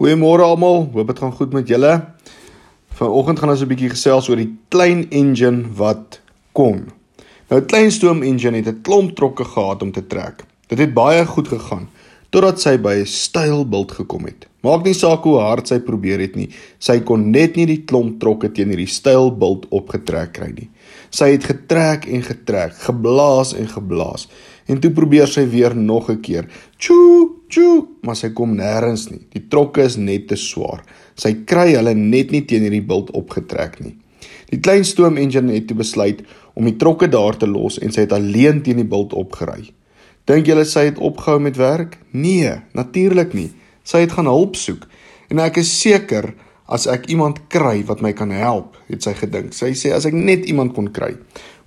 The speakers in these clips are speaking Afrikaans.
Goeiemôre almal, hoop dit gaan goed met julle. Vanoggend gaan ons 'n bietjie gesels oor die klein engine wat kon. Nou 'n klein stoom engine het 'n klomp trokke gehad om te trek. Dit het baie goed gegaan totdat sy by 'n styl bult gekom het. Maak nie saak hoe hard sy probeer het nie, sy kon net nie die klomp trokke teen hierdie styl bult opgetrek kry nie. Sy het getrek en getrek, geblaas en geblaas. En toe probeer sy weer nog 'n keer. Tjoo, tjoo, maar sy kom nêrens nie. Die trokke is net te swaar. Sy kry hulle net nie teen hierdie bult opgetrek nie. Die klein stoom engine het besluit om die trokke daar te los en sy het alleen teen die bult opgery. Dink julle sy het opgehou met werk? Nee, natuurlik nie. Sy het gaan hulp soek en ek is seker as ek iemand kry wat my kan help, het sy gedink. Sy sê as ek net iemand kon kry.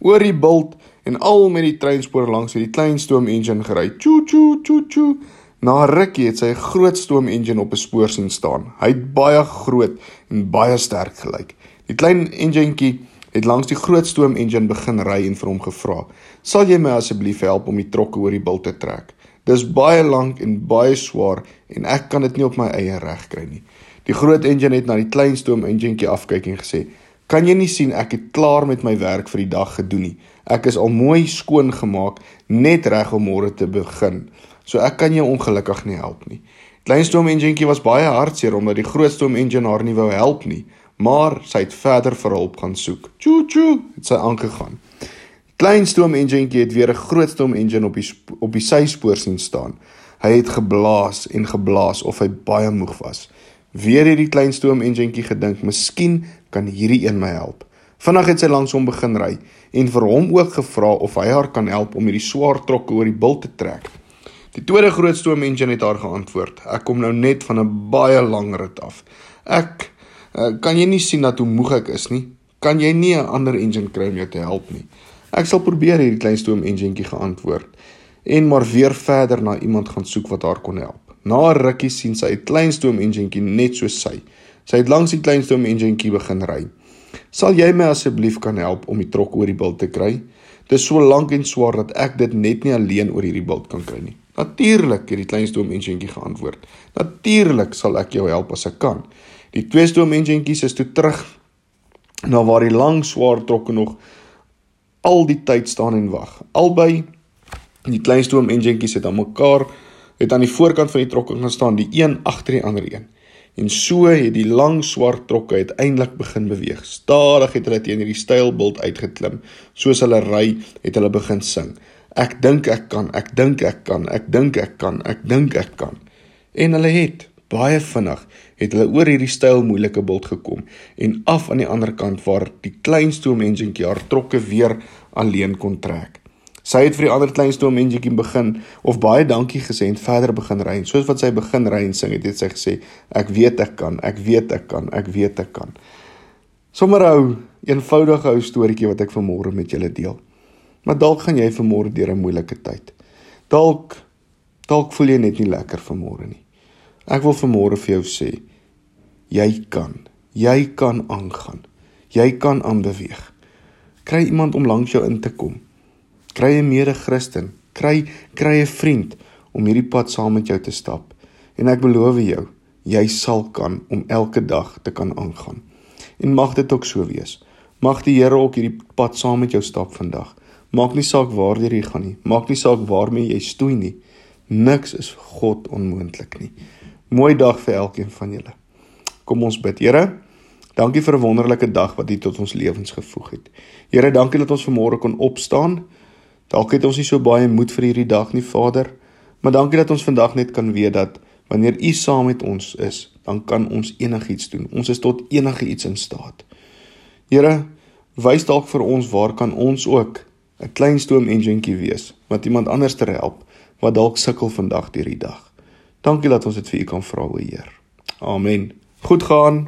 Oor die bult en al met die treinspoor langs het die klein stoom engine gery. Tjoo tjoo tjoo tjoo. Na rukkie het sy 'n groot stoom engine op 'n spoor sien staan. Hy het baie groot en baie sterk gelyk. Die klein enjintjie het langs die groot stoom engine begin ry en vir hom gevra: "Sal jy my asseblief help om die trokke oor die bult te trek? Dis baie lank en baie swaar en ek kan dit nie op my eie reg kry nie." Die groot engine het na die klein stoom enjintjie afkyk en gesê: "Kan jy nie sien ek het klaar met my werk vir die dag gedoen nie?" Ek is al mooi skoon gemaak net reg om môre te begin. So ek kan jou ongelukkig nie help nie. Klein stoom enjintjie was baie hartseer omdat die groot stoom engine haar nie wou help nie, maar sy het verder vir hulp gaan soek. Tjoo tjoo, het sy aangegaan. Klein stoom enjintjie het weer 'n groot stoom engine op die op die syspoor sien staan. Hy het geblaas en geblaas of hy baie moeg was. Weer het die klein stoom enjintjie gedink, "Miskien kan hierdie een my help." Vinnig het sy langs hom begin ry en vir hom ook gevra of hy haar kan help om hierdie swaar trokke oor die bult te trek. Die tweede groot stoom engine het haar geantwoord: "Ek kom nou net van 'n baie lang rit af. Ek uh, kan jy nie sien dat hoe moeg ek is nie? Kan jy nie 'n ander engine kry om jou te help nie?" Ek sal probeer hierdie klein stoom enjintjie geantwoord en maar weer verder na iemand gaan soek wat haar kon help. Na 'n rukkie sien sy 'n klein stoom enjintjie net so sy. Sy het langs die klein stoom enjintjie begin ry. Sal jy my asseblief kan help om die trok oor die bult te kry? Dit is so lank en swaar dat ek dit net nie alleen oor hierdie bult kan kry nie. Natuurlik, het die klein stoomensjentjie geantwoord. Natuurlik sal ek jou help as ek kan. Die twee stoomensjentjies is toe terug na waar die lang swaar trokke nog al die tyd staan en wag. Albei die klein stoomensjentjies het aan mekaar het aan die voorkant van die trokke gaan staan, die een agter die ander een. En so het die lang swart trokke uiteindelik begin beweeg. Stadig het hulle teen hierdie steilbult uitgeklim. Soos hulle ry, het hulle begin sing. Ek dink ek kan, ek dink ek kan, ek dink ek kan, ek dink ek kan. En hulle het baie vinnig het hulle oor hierdie styl moeilike bult gekom en af aan die ander kant waar die klein stoom enjintjie haar trokke weer alleen kon trek. Sy het vir die ander klein stoom menjetjie begin of baie dankie gesê en verder begin ry. Soos wat sy begin ry en sing het, het sy gesê ek weet ek kan, ek weet ek kan, ek weet ek kan. Sommige ou eenvoudige ou storieetjie wat ek vanmôre met julle deel. Maar dalk gaan jy vanmôre deur 'n moeilike tyd. Dalk dalk voel jy net nie lekker vanmôre nie. Ek wil vanmôre vir jou sê jy kan. Jy kan aangaan. Jy kan aanbeweeg. Kry iemand om langs jou in te kom kry 'n mede-Christen, kry kry 'n vriend om hierdie pad saam met jou te stap. En ek beloof jou, jy sal kan om elke dag te kan aangaan. En mag dit ook so wees. Mag die Here ook hierdie pad saam met jou stap vandag. Maak nie saak waar jy gaan nie. Maak nie saak waarmee jy stoei nie. Niks is God onmoontlik nie. Mooi dag vir elkeen van julle. Kom ons bid. Here, dankie vir 'n wonderlike dag wat U tot ons lewens gevoeg het. Here, dankie dat ons vanmôre kon opstaan Dalk het ons nie so baie moed vir hierdie dag nie, Vader, maar dankie dat ons vandag net kan weet dat wanneer U saam met ons is, dan kan ons enigiets doen. Ons is tot enige iets in staat. Here, wys dalk vir ons waar kan ons ook 'n klein stoom enjintjie wees wat iemand anders te help wat dalk sukkel vandag hierdie dag. Dankie dat ons dit vir U kan vra, o Heer. Amen. Goed gaan.